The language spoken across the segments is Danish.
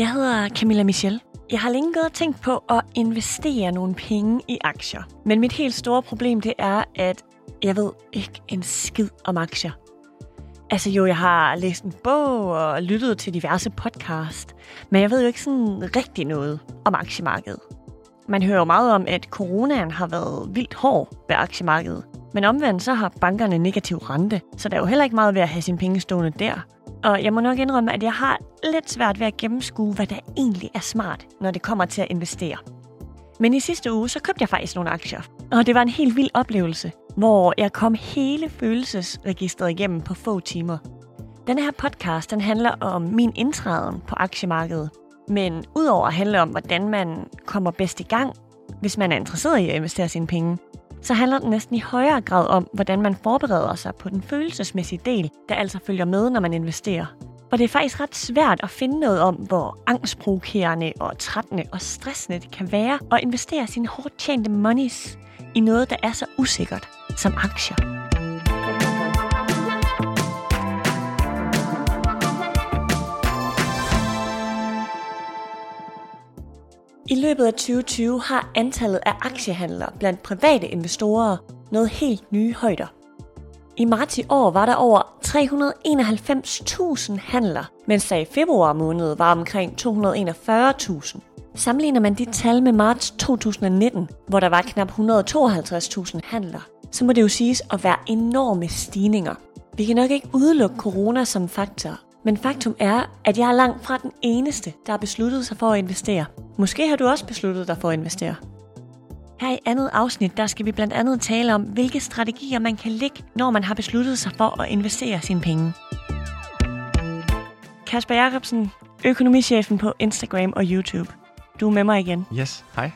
Jeg hedder Camilla Michel. Jeg har længe gået og tænkt på at investere nogle penge i aktier. Men mit helt store problem det er, at jeg ved ikke en skid om aktier. Altså jo, jeg har læst en bog og lyttet til diverse podcast, men jeg ved jo ikke sådan rigtig noget om aktiemarkedet. Man hører jo meget om, at coronaen har været vildt hård ved aktiemarkedet. Men omvendt så har bankerne negativ rente, så der er jo heller ikke meget ved at have sine penge stående der. Og jeg må nok indrømme, at jeg har lidt svært ved at gennemskue, hvad der egentlig er smart, når det kommer til at investere. Men i sidste uge, så købte jeg faktisk nogle aktier. Og det var en helt vild oplevelse, hvor jeg kom hele følelsesregistret igennem på få timer. Denne her podcast, den handler om min indtræden på aktiemarkedet. Men udover at handle om, hvordan man kommer bedst i gang, hvis man er interesseret i at investere sine penge, så handler den næsten i højere grad om, hvordan man forbereder sig på den følelsesmæssige del, der altså følger med, når man investerer. Og det er faktisk ret svært at finde noget om, hvor angstprovokerende og trættende og stressende det kan være at investere sine hårdt tjente monies i noget, der er så usikkert som aktier. I løbet af 2020 har antallet af aktiehandlere blandt private investorer nået helt nye højder. I marts i år var der over 391.000 handler, mens der i februar måned var omkring 241.000. Sammenligner man de tal med marts 2019, hvor der var knap 152.000 handler, så må det jo siges at være enorme stigninger. Vi kan nok ikke udelukke corona som faktor, men faktum er, at jeg er langt fra den eneste, der har besluttet sig for at investere. Måske har du også besluttet dig for at investere. Her i andet afsnit, der skal vi blandt andet tale om, hvilke strategier man kan lægge, når man har besluttet sig for at investere sine penge. Kasper Jacobsen, økonomichefen på Instagram og YouTube. Du er med mig igen. Yes, hej.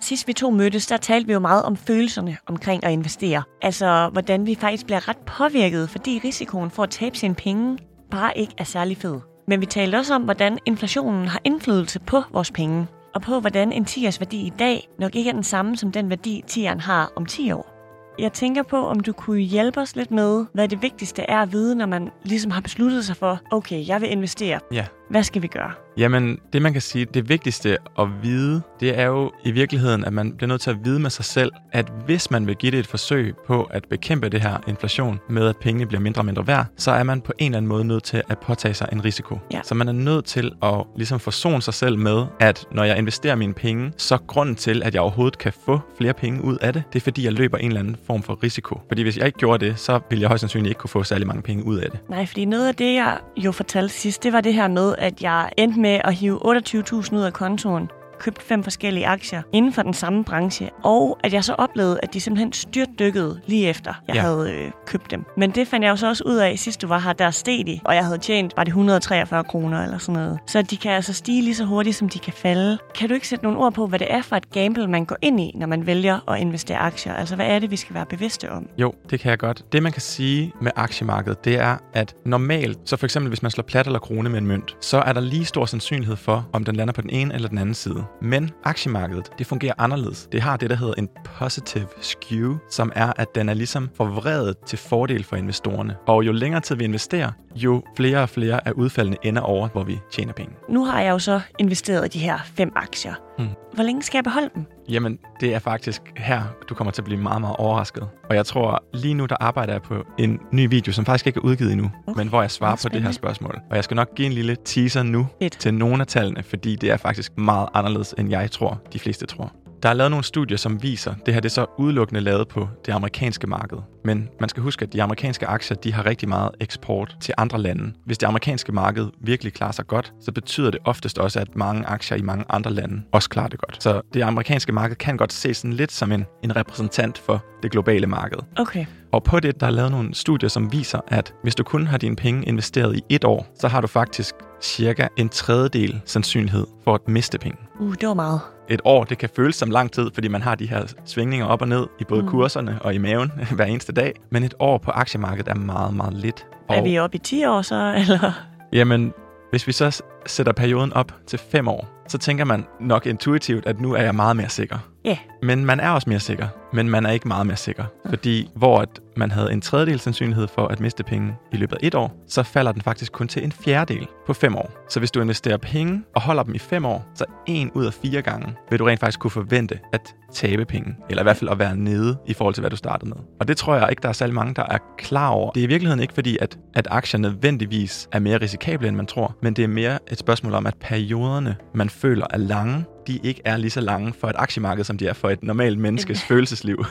Sidst vi to mødtes, der talte vi jo meget om følelserne omkring at investere. Altså, hvordan vi faktisk bliver ret påvirket, fordi risikoen for at tabe sine penge bare ikke er særlig fed. Men vi talte også om, hvordan inflationen har indflydelse på vores penge, og på hvordan en 10'ers værdi i dag nok ikke er den samme som den værdi 10'eren har om 10 år. Jeg tænker på, om du kunne hjælpe os lidt med, hvad det vigtigste er at vide, når man ligesom har besluttet sig for, okay, jeg vil investere. Ja. Hvad skal vi gøre? Jamen, det man kan sige, det vigtigste at vide, det er jo i virkeligheden, at man bliver nødt til at vide med sig selv, at hvis man vil give det et forsøg på at bekæmpe det her inflation med, at pengene bliver mindre og mindre værd, så er man på en eller anden måde nødt til at påtage sig en risiko. Ja. Så man er nødt til at ligesom forsone sig selv med, at når jeg investerer mine penge, så grunden til, at jeg overhovedet kan få flere penge ud af det, det er fordi, jeg løber en eller anden form for risiko. Fordi hvis jeg ikke gjorde det, så ville jeg højst sandsynligt ikke kunne få særlig mange penge ud af det. Nej, fordi noget af det, jeg jo fortalte sidst, det var det her med, at jeg endte med at hive 28.000 ud af kontoen, købt fem forskellige aktier inden for den samme branche, og at jeg så oplevede, at de simpelthen styrtdykkede lige efter, jeg Ja. havde øh, købt dem. Men det fandt jeg jo så også ud af, sidst du var her, der steg de, og jeg havde tjent, var det 143 kroner eller sådan noget. Så de kan altså stige lige så hurtigt, som de kan falde. Kan du ikke sætte nogle ord på, hvad det er for et gamble, man går ind i, når man vælger at investere aktier? Altså, hvad er det, vi skal være bevidste om? Jo, det kan jeg godt. Det man kan sige med aktiemarkedet, det er, at normalt, så for eksempel hvis man slår plat eller krone med en mønt, så er der lige stor sandsynlighed for, om den lander på den ene eller den anden side. Men aktiemarkedet, det fungerer anderledes. Det har det, der hedder en positive skew, som er, at den er ligesom forvredet til fordel for investorerne. Og jo længere tid vi investerer, jo flere og flere af udfaldene ender over, hvor vi tjener penge. Nu har jeg jo så investeret i de her fem aktier. Hmm. Hvor længe skal jeg beholde dem? Jamen, det er faktisk her, du kommer til at blive meget, meget overrasket. Og jeg tror, lige nu der arbejder jeg på en ny video, som faktisk ikke er udgivet endnu, Okay, men hvor jeg svarer er på det her spørgsmål. Og jeg skal nok give en lille teaser nu Fedt. til nogle af tallene, fordi det er faktisk meget anderledes, end jeg tror, de fleste tror. Der er lavet nogle studier, som viser, det her det er så udelukkende lavet på det amerikanske marked. Men man skal huske, at de amerikanske aktier, de har rigtig meget eksport til andre lande. Hvis det amerikanske marked virkelig klarer sig godt, så betyder det oftest også, at mange aktier i mange andre lande også klarer det godt. Så det amerikanske marked kan godt ses sådan lidt som en, en repræsentant for det globale marked. Okay. Og på det, der er lavet nogle studier, som viser, at hvis du kun har dine penge investeret i et år, så har du faktisk cirka en tredjedel sandsynlighed for at miste penge. Uh, det var meget. Et år, det kan føles som lang tid, fordi man har de her svingninger op og ned i både Mm. kurserne og i maven hver eneste dag. Men et år på aktiemarkedet er meget, meget lidt. Er vi oppe i 10 år så, eller? Jamen, hvis vi så sætter perioden op til fem år, så tænker man nok intuitivt, at nu er jeg meget mere sikker. Ja. Men man er også mere sikker. Men man er ikke meget mere sikker. Fordi hvor at man havde en tredjedel sandsynlighed for at miste penge i løbet af et år, så falder den faktisk kun til en fjerdedel på fem år. Så hvis du investerer penge og holder dem i fem år, så en ud af fire gange vil du rent faktisk kunne forvente at tabe penge, eller i hvert fald at være nede i forhold til, hvad du startede med. Og det tror jeg ikke, der er særlig mange, der er klar over. Det er i virkeligheden ikke fordi, at, at aktier nødvendigvis er mere risikable, end man tror, men det er mere et spørgsmål om, at perioderne, man føler er lange, de ikke er lige så lange for et aktiemarked, som de er for et normalt menneskes følelsesliv.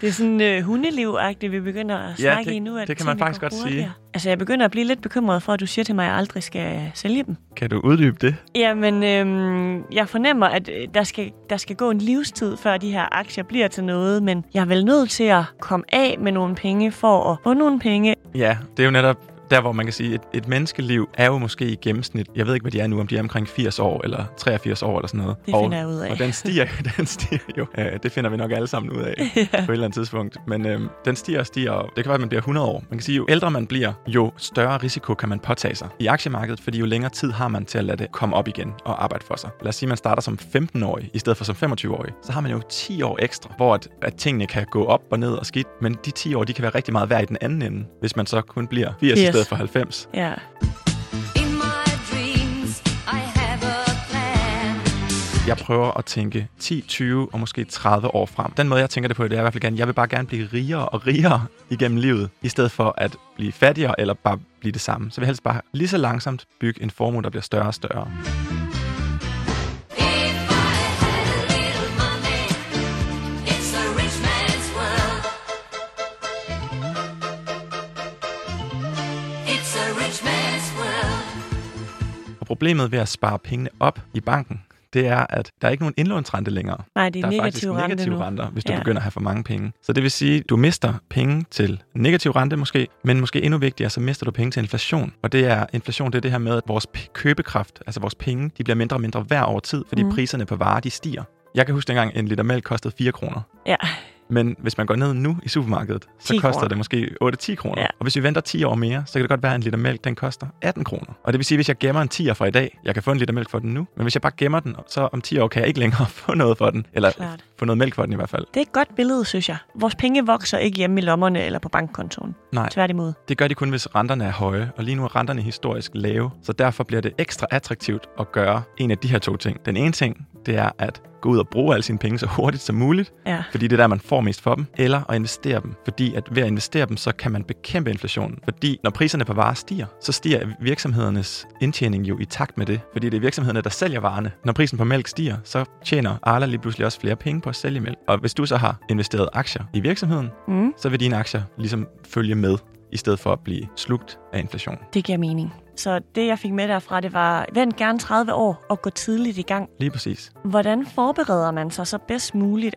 Det er sådan uh, hundeliv-agtigt, vi begynder at Ja, snakke det- i nu. At det kan man faktisk godt sige. hurtigere. Altså, jeg begynder at blive lidt bekymret for, at du siger til mig, at jeg aldrig skal sælge dem. kan du uddybe det? Jamen, øhm, jeg fornemmer, at øh, der skal, der skal gå en livstid, før de her aktier bliver til noget, men jeg er vel nødt til at komme af med nogle penge for at få nogle penge. Ja, det er jo netop der, hvor man kan sige, at et, et menneskeliv er jo måske i gennemsnit, jeg ved ikke, hvad de er nu, om de er omkring 80 år eller 83 år eller sådan noget. Det og, finder jeg ud af. Og den stiger, den stiger jo. Ja, det finder vi nok alle sammen ud af på et eller andet tidspunkt. Men øhm, den stiger og stiger, og det kan være, at man bliver 100 år. Man kan sige, jo ældre man bliver, jo større risiko kan man påtage sig i aktiemarkedet, fordi jo længere tid har man til at lade det komme op igen og arbejde for sig. Lad os sige, at man starter som 15-årig i stedet for som 25-årig. Så har man jo 10 år ekstra, hvor at, at tingene kan gå op og ned og skidt. Men de 10 år, de kan være rigtig meget værd i den anden ende, hvis man så kun bliver 80, 80. i 80. stedet for 90. Ja. In my dreams, I have a plan. Jeg prøver at tænke 10, 20 og måske 30 år frem. Den måde, jeg tænker det på, det er i hvert fald gerne, jeg vil bare gerne blive rigere og rigere igennem livet, i stedet for at blive fattigere eller bare blive det samme. Så vil jeg helst bare lige så langsomt bygge en formue, der bliver større og større. Problemet ved at spare pengene op i banken, det er, at der er ikke nogen indlånsrente længere. Nej, det er, der er negativ faktisk rente negative nu. renter, hvis du Ja. begynder at have for mange penge. Så det vil sige, du mister penge til negativ rente måske, men måske endnu vigtigere, så mister du penge til inflation. Og det er inflation, det er det her med, at vores købekraft, altså vores penge, de bliver mindre og mindre hver over tid, fordi mm. priserne på varer, de stiger. Jeg kan huske dengang, en liter mælk kostede 4 kroner. Ja. Men hvis man går ned nu i supermarkedet, så 10 koster kroner. det måske 8-10 kroner. Ja. Og hvis vi venter 10 år mere, så kan det godt være, at en liter mælk den koster 18 kroner. Og det vil sige, at hvis jeg gemmer en 10'er fra i dag, jeg kan få en liter mælk for den nu. Men hvis jeg bare gemmer den, så om 10 år kan jeg ikke længere få noget for den. Eller Klart. få noget mælk for den i hvert fald. Det er et godt billede, synes jeg. Vores penge vokser ikke hjemme i lommerne eller på bankkontoen. Nej, Tværtimod. det gør de kun, hvis renterne er høje. Og lige nu er renterne historisk lave. Så derfor bliver det ekstra attraktivt at gøre en af de her to ting. Den ene ting, det er at gå ud og bruge alle sine penge så hurtigt som muligt. Ja. fordi det er der, man får mest for dem, eller at investere dem, fordi at ved at investere dem, så kan man bekæmpe inflationen. Fordi når priserne på varer stiger, så stiger virksomhedernes indtjening jo i takt med det, fordi det er virksomhederne, der sælger varerne. Når prisen på mælk stiger, så tjener Arla lige pludselig også flere penge på at sælge mælk. Og hvis du så har investeret aktier i virksomheden, Mm, så vil dine aktier ligesom følge med, i stedet for at blive slugt af inflation. det giver mening. Så det, jeg fik med derfra, det var, vent gerne 30 år og gå tidligt i gang. Lige præcis. Hvordan forbereder man sig så bedst muligt?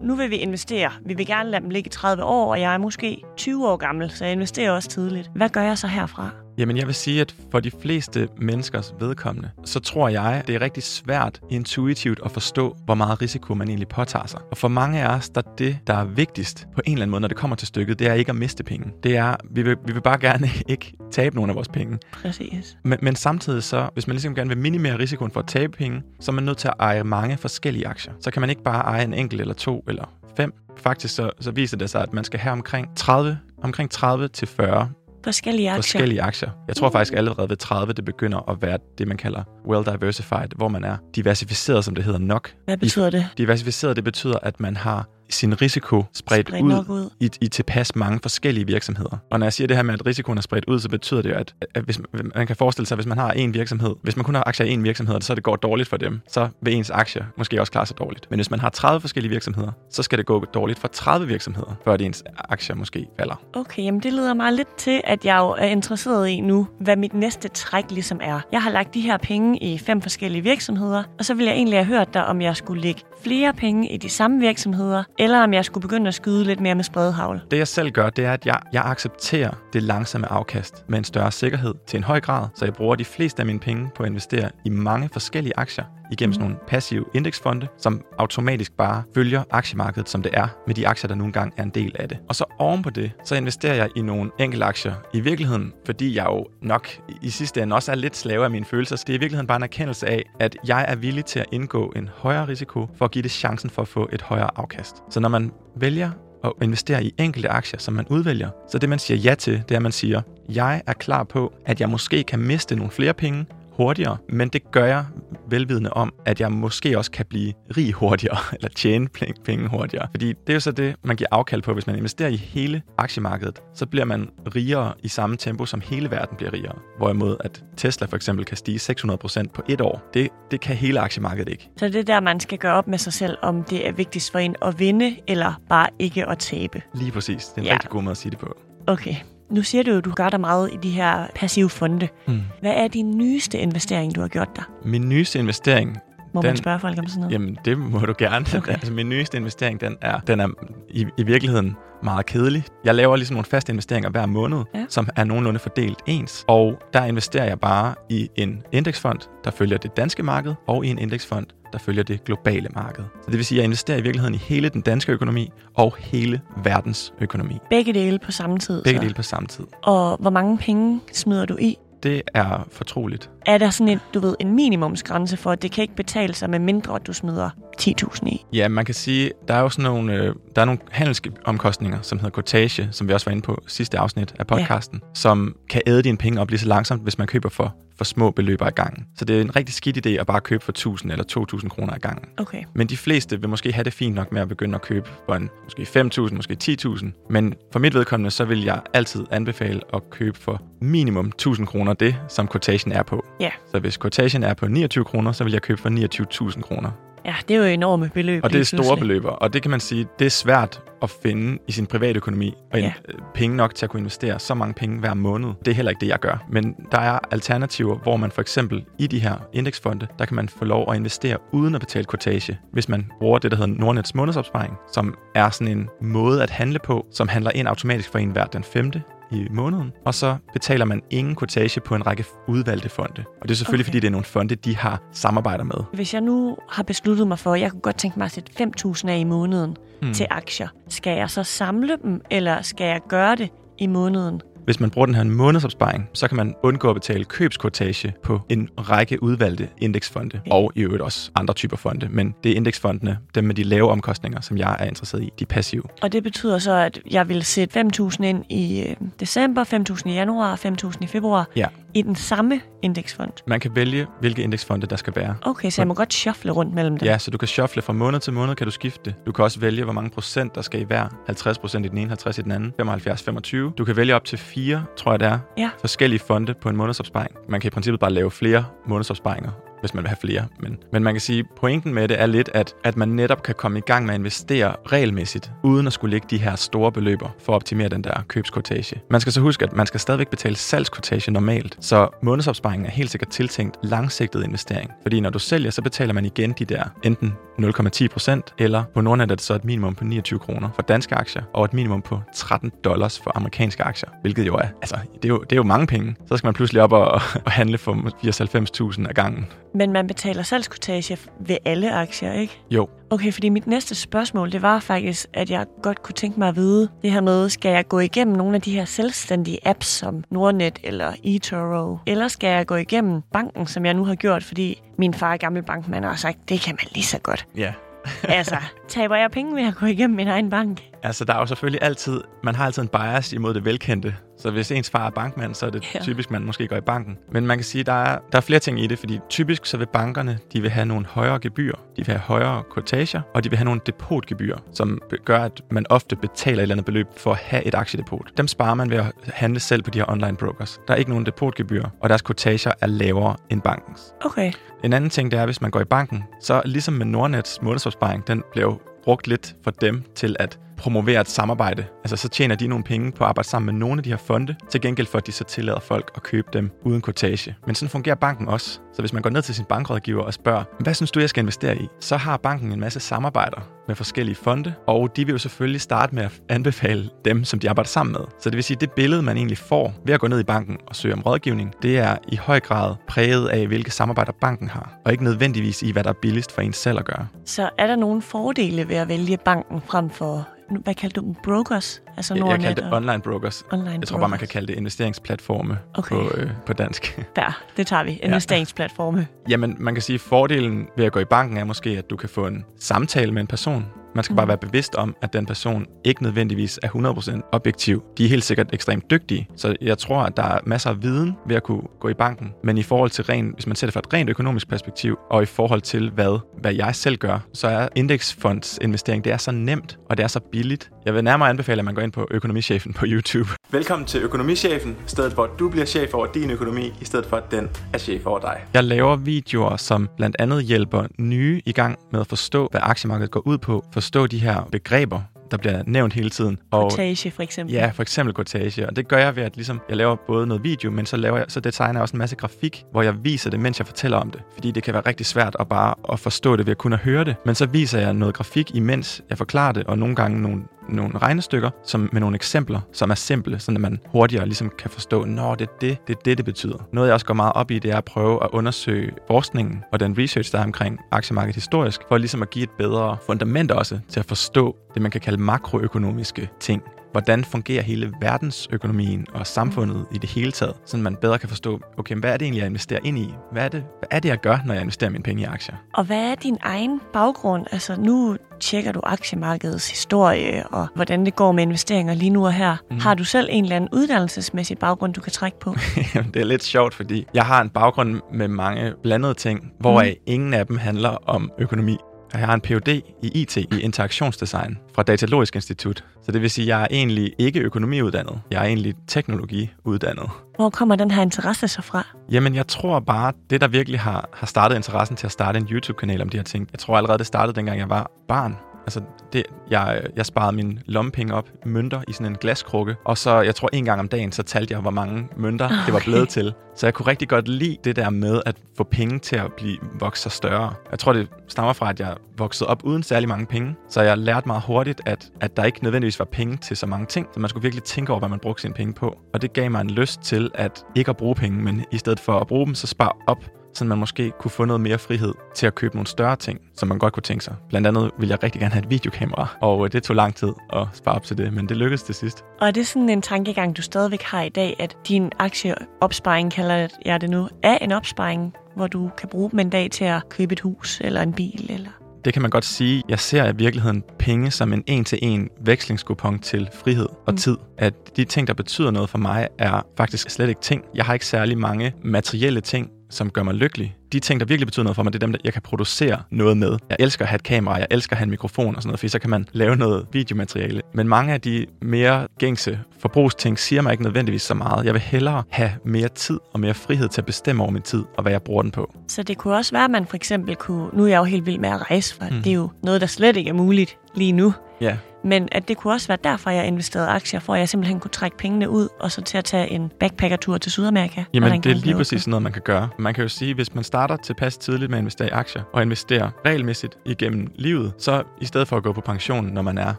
Nu vil vi investere. Vi vil gerne lade dem ligge i 30 år, og jeg er måske 20 år gammel, så jeg investerer også tidligt. Hvad gør jeg så herfra? Jamen, jeg vil sige, at for de fleste menneskers vedkommende, så tror jeg, det er rigtig svært intuitivt at forstå, hvor meget risiko man egentlig påtager sig. Og for mange af os, der er det, der er vigtigst på en eller anden måde, når det kommer til stykket, det er ikke at miste penge. Det er, vi vil, vi vil bare gerne ikke tabe nogen af vores penge. Præcis. Men, men samtidig så, hvis man ligesom gerne vil minimere risikoen for at tabe penge, så er man nødt til at eje mange forskellige aktier. Så kan man ikke bare eje en enkelt eller to eller fem. Faktisk så, så viser det sig, at man skal have omkring 30, omkring 30 til 40 Forskellige aktier. forskellige aktier. Jeg tror faktisk allerede ved 30, det begynder at være det, man kalder well diversified, hvor man er diversificeret, som det hedder nok. Hvad betyder det? Diversificeret, det betyder, at man har sin risiko spredt, Spredt ud, ud. I, i tilpas mange forskellige virksomheder. Og når jeg siger det her med, at risikoen er spredt ud, så betyder det jo, at, at hvis man, kan forestille sig, at hvis man har en virksomhed, hvis man kun har aktier i en virksomhed, så det går dårligt for dem, så vil ens aktier måske også klare sig dårligt. Men hvis man har 30 forskellige virksomheder, så skal det gå dårligt for 30 virksomheder, før det ens aktier måske falder. Okay, jamen det leder mig lidt til, at jeg jo er interesseret i nu, hvad mit næste træk ligesom er. Jeg har lagt de her penge i fem forskellige virksomheder, og så vil jeg egentlig have hørt dig, om jeg skulle lægge flere penge i de samme virksomheder, eller om jeg skulle begynde at skyde lidt mere med spredhavl. Det jeg selv gør, det er, at jeg, jeg accepterer det langsomme afkast med en større sikkerhed til en høj grad, så jeg bruger de fleste af mine penge på at investere i mange forskellige aktier igennem sådan nogle passive indeksfonde, som automatisk bare følger aktiemarkedet, som det er, med de aktier, der nu engang er en del af det. Og så oven på det, så investerer jeg i nogle enkelte aktier. I virkeligheden, fordi jeg jo nok i sidste ende også er lidt slave af mine følelser, så det er i virkeligheden bare en erkendelse af, at jeg er villig til at indgå en højere risiko for at give det chancen for at få et højere afkast. Så når man vælger at investere i enkelte aktier, som man udvælger, så det man siger ja til, det er, at man siger, jeg er klar på, at jeg måske kan miste nogle flere penge, hurtigere, men det gør jeg velvidende om, at jeg måske også kan blive rig hurtigere, eller tjene penge- hurtigere. Fordi det er jo så det, man giver afkald på. Hvis man investerer i hele aktiemarkedet, så bliver man rigere i samme tempo, som hele verden bliver rigere. Hvorimod at Tesla for eksempel kan stige 600% på et år. Det, det kan hele aktiemarkedet ikke. Så det er der, man skal gøre op med sig selv, om det er vigtigst for en at vinde, eller bare ikke at tabe. Lige præcis. Det er en Ja. rigtig god måde at sige det på. Okay. Nu siger du jo, at du gør dig meget i de her passive fonde. Mm. Hvad er din nyeste investering, du har gjort der? Min nyeste investering, Må den... man spørge folk om sådan noget? Jamen, det må du gerne. Okay. altså, min nyeste investering, den er, den er i, i virkeligheden meget kedelig. Jeg laver ligesom nogle faste investeringer hver måned, Ja. som er nogenlunde fordelt ens. Og der investerer jeg bare i en indeksfond, der følger det danske marked, og i en indeksfond, der følger det globale marked. Så det vil sige, at jeg investerer i virkeligheden i hele den danske økonomi og hele verdens økonomi. Begge dele på samme tid. Begge så. dele på samme tid. Og hvor mange penge smider du i? Det er fortroligt. Er der sådan en, du ved, en minimumsgrænse for, at det kan ikke betale sig, med mindre at du smider 10.000 i? Ja, man kan sige, der er jo sådan nogle, øh, der er nogle handelsomkostninger, som hedder kortage, som vi også var inde på sidste afsnit af podcasten, ja. som kan æde dine penge op lige så langsomt, hvis man køber for, for små beløb ad gangen. Så det er en rigtig skidt idé at bare købe for 1000 eller 2000 kroner ad gangen. Okay. Men de fleste vil måske have det fint nok med at begynde at købe for en, måske 5.000, måske 10.000. Men for mit vedkommende, så vil jeg altid anbefale at købe for minimum 1.000 kroner det, som quotation er på. Ja. Så hvis quotation er på 29 kroner, så vil jeg købe for 29.000 kroner. Ja, det er jo enorme beløb. Og det er store pludselig. beløber, og det kan man sige, det er svært at finde i sin private økonomi, og Ja. ja. penge nok til at kunne investere så mange penge hver måned. Det er heller ikke det, jeg gør. Men der er alternativer, hvor man for eksempel i de her indeksfonde, der kan man få lov at investere uden at betale kortage, hvis man bruger det, der hedder Nordnets månedsopsparing, som er sådan en måde at handle på, som handler ind automatisk for en hver den femte i måneden, og så betaler man ingen kortage på en række udvalgte fonde. Og det er selvfølgelig, Okay. fordi det er nogle fonde, de har samarbejder med. Hvis jeg nu har besluttet mig for, at jeg kunne godt tænke mig at sætte 5.000 af i måneden hmm. til aktier, skal jeg så samle dem, eller skal jeg gøre det i måneden? Hvis man bruger den her månedsopsparing, så kan man undgå at betale købskortage på en række udvalgte indeksfonde, Okay. og i øvrigt også andre typer fonde. Men det er indeksfondene, dem med de lave omkostninger, som jeg er interesseret i, de passive. Og det betyder så, at jeg vil sætte 5.000 ind i øh, december, 5.000 i januar, 5.000 i februar Ja. I den samme indeksfond. Man kan vælge, hvilke indeksfonde der skal være. Okay, så jeg må godt shuffle rundt mellem dem. Ja, så du kan shuffle fra måned til måned, kan du skifte. Du kan også vælge, hvor mange procent der skal i hver. 50 procent i den ene, 50 i den anden, 75, 25. Du kan vælge op til fire, tror jeg det er, Ja. forskellige fonde på en månedsopsparing. Man kan i princippet bare lave flere månedsopsparinger, hvis man vil have flere. Men, men man kan sige, pointen med det er lidt, at, at man netop kan komme i gang med at investere regelmæssigt, uden at skulle lægge de her store beløber for at optimere den der købskortage. Man skal så huske, at man skal stadigvæk betale salgskortage normalt, så månedsopsparingen er helt sikkert tiltænkt langsigtet investering. Fordi når du sælger, så betaler man igen de der enten 0,10% eller på Nordnet er det så et minimum på 29 kroner for danske aktier, og et minimum på 13 dollars for amerikanske aktier, hvilket jo er, altså, det er jo, det er jo mange penge. Så skal man pludselig op og, og handle for 94.000 af gangen. Men man betaler salgskortage ved alle aktier, ikke? Jo, Okay, fordi mit næste spørgsmål, det var faktisk, at jeg godt kunne tænke mig at vide det her med, skal jeg gå igennem nogle af de her selvstændige apps som Nordnet eller eToro, eller skal jeg gå igennem banken, som jeg nu har gjort, fordi min far er gammel bankmand og har sagt, det kan man lige så godt. ja. Altså, taber jeg penge ved at gå igennem min egen bank? Altså, der er jo selvfølgelig altid, man har altid en bias imod det velkendte. Så hvis ens far er bankmand, så er det Ja. typisk, man måske går i banken. Men man kan sige, der er, der er flere ting i det, fordi typisk så vil bankerne, de vil have nogle højere gebyr, de vil have højere kortager, og de vil have nogle depotgebyr, som gør, at man ofte betaler et eller andet beløb for at have et aktiedepot. Dem sparer man ved at handle selv på de her online brokers. Der er ikke nogen depotgebyr, og deres kortager er lavere end bankens. Okay, En anden ting, det er, hvis man går i banken, så ligesom med Nordnets månedsopsparing, den bliver jo brugt lidt for dem til at promoverer et samarbejde. Altså så tjener de nogle penge på at arbejde sammen med nogle af de her fonde, til gengæld for at de så tillader folk at købe dem uden kortage. Men sådan fungerer banken også. Så hvis man går ned til sin bankrådgiver og spørger, hvad synes du, jeg skal investere i? Så har banken en masse samarbejder med forskellige fonde, og de vil jo selvfølgelig starte med at anbefale dem, som de arbejder sammen med. Så det vil sige, at det billede, man egentlig får ved at gå ned i banken og søge om rådgivning, det er i høj grad præget af, hvilke samarbejder banken har, og ikke nødvendigvis i, hvad der er billigst for en selv at gøre. Så er der nogle fordele ved at vælge banken frem for, hvad kaldte du dem, brokers? Altså Jeg, jeg Nordnet kalder det og online brokers. online Jeg tror bare, man kan brokers. kalde det investeringsplatforme Okay. på, øh, på dansk. Der, det tager vi. Investeringsplatforme. Jamen, man kan sige, at fordelen ved at gå i banken er måske, at du kan få en samtale med en person. Man skal bare Mm. være bevidst om, at den person ikke nødvendigvis er 100% objektiv. De er helt sikkert ekstremt dygtige, så jeg tror, at der er masser af viden ved at kunne gå i banken. Men i forhold til ren, hvis man ser det fra et rent økonomisk perspektiv, og i forhold til, hvad, hvad jeg selv gør, så er indeksfondsinvestering, det er så nemt, og det er så billigt. Jeg vil nærmere anbefale, at man går ind på Økonomichefen på YouTube. Velkommen til Økonomichefen, stedet hvor du bliver chef over din økonomi, i stedet for at den er chef over dig. Jeg laver videoer, som blandt andet hjælper nye i gang med at forstå, hvad aktiemarkedet går ud på, forstå de her begreber, der bliver nævnt hele tiden. Og Kortage for eksempel. Ja, for eksempel kortage. Og det gør jeg ved, at ligesom, jeg laver både noget video, men så, laver jeg, så designer jeg også en masse grafik, hvor jeg viser det, mens jeg fortæller om det. Fordi det kan være rigtig svært at bare at forstå det ved at kun at høre det. Men så viser jeg noget grafik, imens jeg forklarer det, og nogle gange nogle, nogle regnestykker som, med nogle eksempler, som er simple, så man hurtigere ligesom kan forstå, når det er det, det er det, det betyder. Noget, jeg også går meget op i, det er at prøve at undersøge forskningen og den research, der er omkring aktiemarkedet historisk, for ligesom at give et bedre fundament også til at forstå det, man kan kalde makroøkonomiske ting. Hvordan fungerer hele verdensøkonomien og samfundet i det hele taget, så man bedre kan forstå, okay, hvad er det egentlig, jeg investerer ind i? Hvad er det, hvad er det jeg gør, når jeg investerer mine penge i aktier? Og hvad er din egen baggrund? Altså nu tjekker du aktiemarkedets historie og hvordan det går med investeringer lige nu og her. Mm. Har du selv en eller anden uddannelsesmæssig baggrund, du kan trække på? Det er lidt sjovt, fordi jeg har en baggrund med mange blandede ting, hvoraf mm. ingen af dem handler om økonomi. Og Jeg har en Ph.D. i IT, i interaktionsdesign, fra Datalogisk Institut. Så det vil sige, at jeg er egentlig ikke økonomiuddannet. Jeg er egentlig teknologiuddannet. Hvor kommer den her interesse så fra? Jamen, jeg tror bare, det der virkelig har, har startet interessen til at starte en YouTube-kanal om de her ting. Jeg tror allerede, det startede, dengang jeg var barn. Altså, det, jeg, jeg sparede mine lommepenge op, mønter i sådan en glaskrukke, og så, jeg tror, en gang om dagen, så talte jeg, hvor mange mønter okay. det var blevet til. Så jeg kunne rigtig godt lide det der med at få penge til at blive vokse sig større. Jeg tror, det stammer fra, at jeg voksede op uden særlig mange penge, så jeg lærte meget hurtigt, at, at der ikke nødvendigvis var penge til så mange ting, så man skulle virkelig tænke over, hvad man brugte sine penge på. Og det gav mig en lyst til at ikke at bruge penge, men i stedet for at bruge dem, så spare op så man måske kunne få noget mere frihed til at købe nogle større ting, som man godt kunne tænke sig. Blandt andet ville jeg rigtig gerne have et videokamera, og øh, det tog lang tid at spare op til det, men det lykkedes til sidst. Og er det sådan en tankegang, du stadigvæk har i dag, at din aktieopsparing, kalder jeg det nu, er en opsparing, hvor du kan bruge dem en dag til at købe et hus eller en bil? Eller? Det kan man godt sige. Jeg ser i virkeligheden penge som en en-til-en vekslingskupon til frihed og Mm. tid. At de ting, der betyder noget for mig, er faktisk slet ikke ting. Jeg har ikke særlig mange materielle ting, som gør mig lykkelig. De ting, der virkelig betyder noget for mig, det er dem, der jeg kan producere noget med. Jeg elsker at have et kamera, jeg elsker at have en mikrofon og sådan noget, fordi så kan man lave noget videomateriale. Men mange af de mere gængse forbrugsting siger mig ikke nødvendigvis så meget. Jeg vil hellere have mere tid og mere frihed til at bestemme over min tid og hvad jeg bruger den på. Så det kunne også være, at man for eksempel kunne... Nu er jeg jo helt vild med at rejse, for mm. det er jo noget, der slet ikke er muligt lige nu. Ja, Men at det kunne også være derfor, jeg investerede aktier, for at jeg simpelthen kunne trække pengene ud, og så til at tage en backpackertur til Sydamerika. Jamen, det er lige præcis sådan noget, man kan gøre. Man kan jo sige, hvis man starter tilpas tidligt med at investere i aktier, og investerer regelmæssigt igennem livet, så i stedet for at gå på pension, når man er,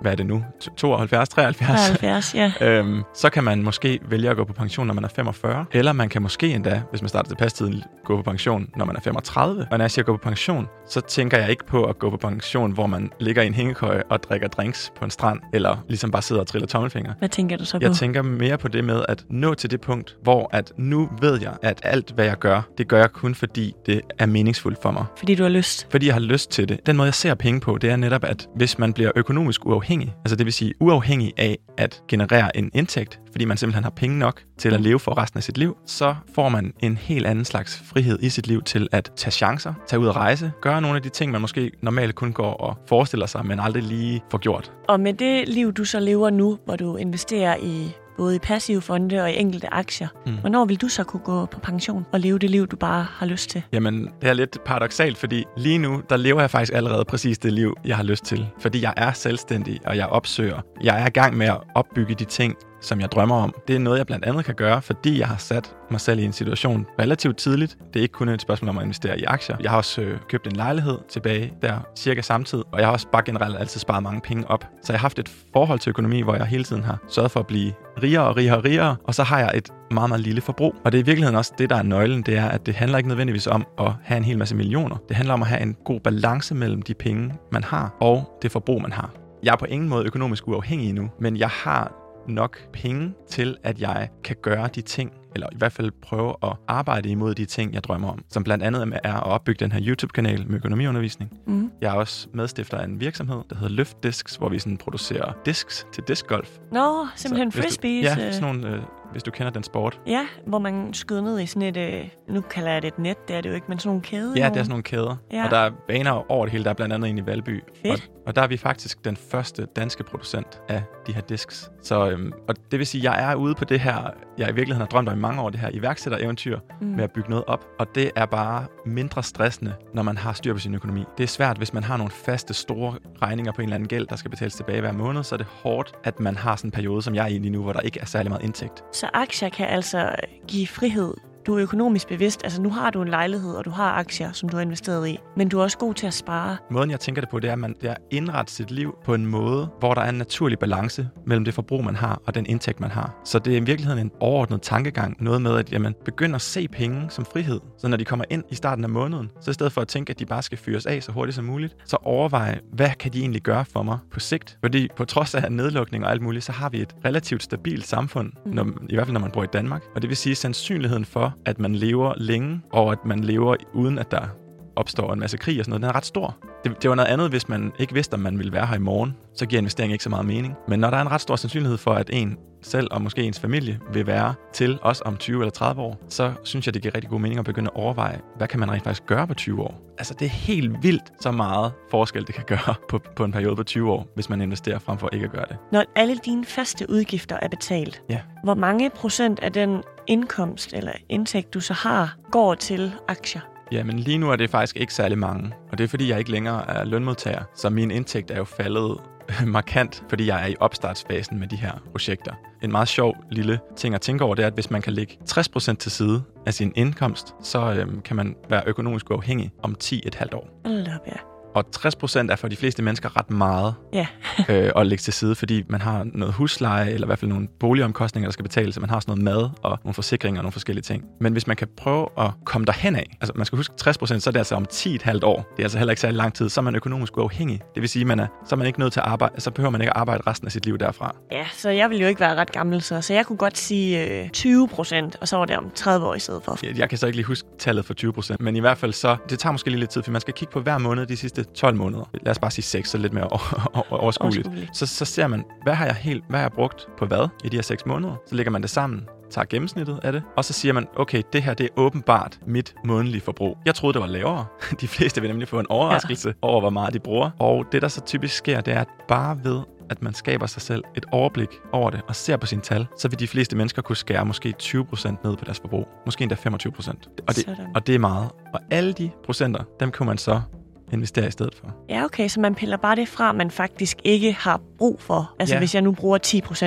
hvad er det nu, 72, 73, 73, ja. øhm, så kan man måske vælge at gå på pension, når man er 45, eller man kan måske endda, hvis man starter tilpas tidligt, gå på pension, når man er 35. Og når jeg siger gå på pension, så tænker jeg ikke på at gå på pension, hvor man ligger i en hængekøje og drikker drinks på en strand, eller ligesom bare sidder og triller tommelfinger. Hvad tænker du så på? Jeg tænker mere på det med at nå til det punkt, hvor at nu ved jeg, at alt hvad jeg gør, det gør jeg kun fordi det er meningsfuldt for mig. Fordi du har lyst. Fordi jeg har lyst til det. Den måde, jeg ser penge på, det er netop, at hvis man bliver økonomisk uafhængig, altså det vil sige uafhængig af at generere en indtægt, fordi man simpelthen har penge nok til at leve for resten af sit liv, så får man en helt anden slags frihed i sit liv til at tage chancer, tage ud og rejse, gøre nogle af de ting, man måske normalt kun går og forestiller sig, men aldrig lige får gjort. Og med det liv, du så lever nu, hvor du investerer i både i passive fonde og i enkelte aktier. Mm. Hvornår vil du så kunne gå på pension og leve det liv, du bare har lyst til? Jamen, det er lidt paradoxalt, fordi lige nu, der lever jeg faktisk allerede præcis det liv, jeg har lyst til. Fordi jeg er selvstændig, og jeg opsøger. Jeg er i gang med at opbygge de ting, som jeg drømmer om. Det er noget, jeg blandt andet kan gøre, fordi jeg har sat mig selv i en situation relativt tidligt. Det er ikke kun et spørgsmål om at investere i aktier. Jeg har også øh, købt en lejlighed tilbage der cirka samtidig, og jeg har også bare generelt altid sparet mange penge op. Så jeg har haft et forhold til økonomi, hvor jeg hele tiden har sørget for at blive rigere og rigere og rigere, og så har jeg et meget, meget lille forbrug. Og det er i virkeligheden også det, der er nøglen, det er, at det handler ikke nødvendigvis om at have en hel masse millioner. Det handler om at have en god balance mellem de penge, man har, og det forbrug, man har. Jeg er på ingen måde økonomisk uafhængig endnu, men jeg har nok penge til, at jeg kan gøre de ting, eller i hvert fald prøve at arbejde imod de ting, jeg drømmer om. Som blandt andet er at opbygge den her YouTube-kanal med økonomiundervisning. Mm. Jeg er også medstifter af en virksomhed, der hedder Løft Discs, hvor vi sådan producerer discs til discgolf. Nå, simpelthen Så frisbees. Du, ja, øh, sådan nogle, øh, hvis du kender den sport. ja, hvor man skyder ned i sådan et, øh, nu kalder jeg det et net, det er det jo ikke, men sådan nogle kæde. Ja, det er sådan nogle kæder. Ja. Og der er baner over det hele. Der er blandt andet en i Valby. Fedt. Og, og der er vi faktisk den første danske producent af de her discs. Så, øhm, og det vil sige, at jeg er ude på det her, jeg i virkeligheden har drømt om i mange år, det her iværksættereventyr mm. med at bygge noget op. Og det er bare mindre stressende, når man har styr på sin økonomi. Det er svært, hvis man har nogle faste, store regninger på en eller anden gæld, der skal betales tilbage hver måned. Så er det hårdt, at man har sådan en periode, som jeg er i lige nu, hvor der ikke er særlig meget indtægt. Så aktier kan altså give frihed. Du er økonomisk bevidst. Altså nu har du en lejlighed, og du har aktier, som du har investeret i. Men du er også god til at spare. Måden, jeg tænker det på, det er, at man det er indrette sit liv på en måde, hvor der er en naturlig balance mellem det forbrug, man har, og den indtægt, man har. Så det er i virkeligheden en overordnet tankegang. Noget med, at jamen, begynder at se penge som frihed. Så når de kommer ind i starten af måneden, så i stedet for at tænke, at de bare skal fyres af så hurtigt som muligt, så overveje, hvad kan de egentlig gøre for mig på sigt? Fordi på trods af nedlukning og alt muligt, så har vi et relativt stabilt samfund, når, i hvert fald når man bor i Danmark. Og det vil sige, at sandsynligheden for, at man lever længe, og at man lever uden at der opstår en masse krig og sådan noget, den er ret stor. Det, det var noget andet, hvis man ikke vidste, om man ville være her i morgen. Så giver investering ikke så meget mening. Men når der er en ret stor sandsynlighed for, at en selv og måske ens familie vil være til os om 20 eller 30 år, så synes jeg, det giver rigtig god mening at begynde at overveje, hvad kan man rent faktisk gøre på 20 år? Altså, det er helt vildt så meget forskel, det kan gøre på, på en periode på 20 år, hvis man investerer frem for ikke at gøre det. Når alle dine faste udgifter er betalt, Ja. hvor mange procent af den indkomst eller indtægt, du så har, går til aktier? Jamen lige nu er det faktisk ikke særlig mange, og det er fordi, jeg ikke længere er lønmodtager, så min indtægt er jo faldet markant, fordi jeg er i opstartsfasen med de her projekter. En meget sjov lille ting at tænke over, det er, at hvis man kan lægge 60% til side af sin indkomst, så øhm, kan man være økonomisk uafhængig om 10,5 år. halvt år. ja. Og 60% er for de fleste mennesker ret meget Ja, øh, at lægge til side, fordi man har noget husleje, eller i hvert fald nogle boligomkostninger, der skal betales, så man har sådan noget mad og nogle forsikringer og nogle forskellige ting. Men hvis man kan prøve at komme derhen af, altså man skal huske 60%, så er det altså om 10,5 år. Det er altså heller ikke særlig lang tid, så er man økonomisk uafhængig. Det vil sige, man er, så er man ikke nødt til at arbejde, så behøver man ikke at arbejde resten af sit liv derfra. ja, så jeg vil jo ikke være ret gammel, så, så jeg kunne godt sige øh, 20 procent, og så var det om 30 år i stedet for. Jeg, jeg kan så ikke lige huske tallet for 20%, men i hvert fald så, det tager måske lige lidt tid, for man skal kigge på hver måned de sidste 12 måneder. Lad os bare sige 6, så lidt mere over, overskueligt. Overskueligt. Så, så ser man, hvad har jeg helt, hvad har jeg brugt på hvad i de her 6 måneder? Så lægger man det sammen, tager gennemsnittet af det, og så siger man, okay, det her det er åbenbart mit månedlige forbrug. Jeg troede, det var lavere. De fleste vil nemlig få en overraskelse ja. over, hvor meget de bruger. Og det, der så typisk sker, det er, at bare ved at man skaber sig selv et overblik over det og ser på sine tal, så vil de fleste mennesker kunne skære måske 20% ned på deres forbrug. Måske endda 25%. Og det, Sådan. og det er meget. Og alle de procenter, dem kan man så investere i stedet for. Ja, okay, så man piller bare det fra, man faktisk ikke har brug for. Altså Ja. hvis jeg nu bruger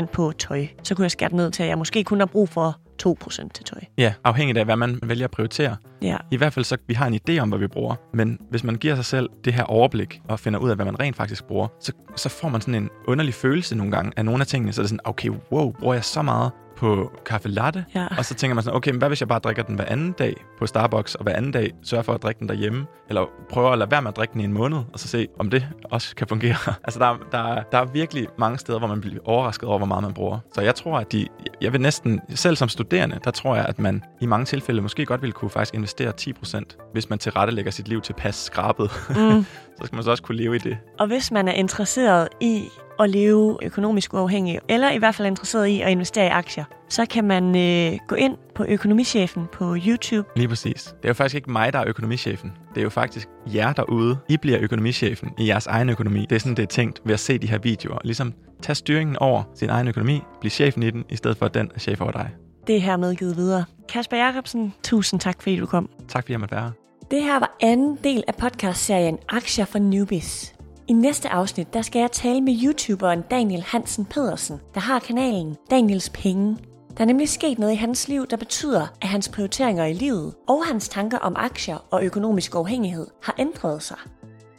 10% på tøj, så kunne jeg skære det ned til, at jeg måske kun har brug for 2% til tøj. Ja, afhængigt af, hvad man vælger at prioritere. Ja, I hvert fald så, vi har en idé om, hvad vi bruger. Men hvis man giver sig selv det her overblik og finder ud af, hvad man rent faktisk bruger, så, så får man sådan en underlig følelse nogle gange af nogle af tingene. Så er det sådan, okay, wow, bruger jeg så meget på kaffe latte? Ja. Og så tænker man sådan, okay, men hvad hvis jeg bare drikker den hver anden dag på Starbucks, og hver anden dag sørger for at drikke den derhjemme? Eller prøver at lade være med at drikke den i en måned, og så se, om det også kan fungere. altså, der, er- der, er- der er virkelig mange steder, hvor man bliver overrasket over, hvor meget man bruger. Så jeg tror, at de, jeg vil næsten, selv som studerende, der tror jeg, at man i mange tilfælde måske godt ville kunne faktisk investere 10%, hvis man tilrettelægger sit liv tilpas skrabet. Mm. så skal man så også kunne leve i det. Og hvis man er interesseret i at leve økonomisk uafhængig, eller i hvert fald er interesseret i at investere i aktier, så kan man øh, gå ind på Økonomichefen på YouTube. Lige præcis. Det er jo faktisk ikke mig, der er økonomichefen. Det er jo faktisk jer derude. I bliver økonomichefen i jeres egen økonomi. Det er sådan, det er tænkt ved at se de her videoer. Ligesom Tag styringen over sin egen økonomi. Bliv chefen i den, i stedet for at den er chef over dig. Det er hermed givet videre. Kasper Jacobsen, tusind tak fordi du kom. Tak fordi jeg måtte være her. Det her var anden del af podcastserien Aktier for Newbies. I næste afsnit, der skal jeg tale med YouTuberen Daniel Hansen Pedersen, der har kanalen Daniels Penge. Der er nemlig sket noget i hans liv, der betyder, at hans prioriteringer i livet og hans tanker om aktier og økonomisk uafhængighed har ændret sig.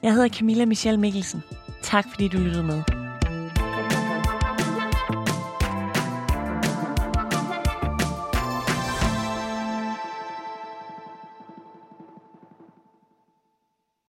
Jeg hedder Camilla Michelle Mikkelsen. Tak fordi du lyttede med.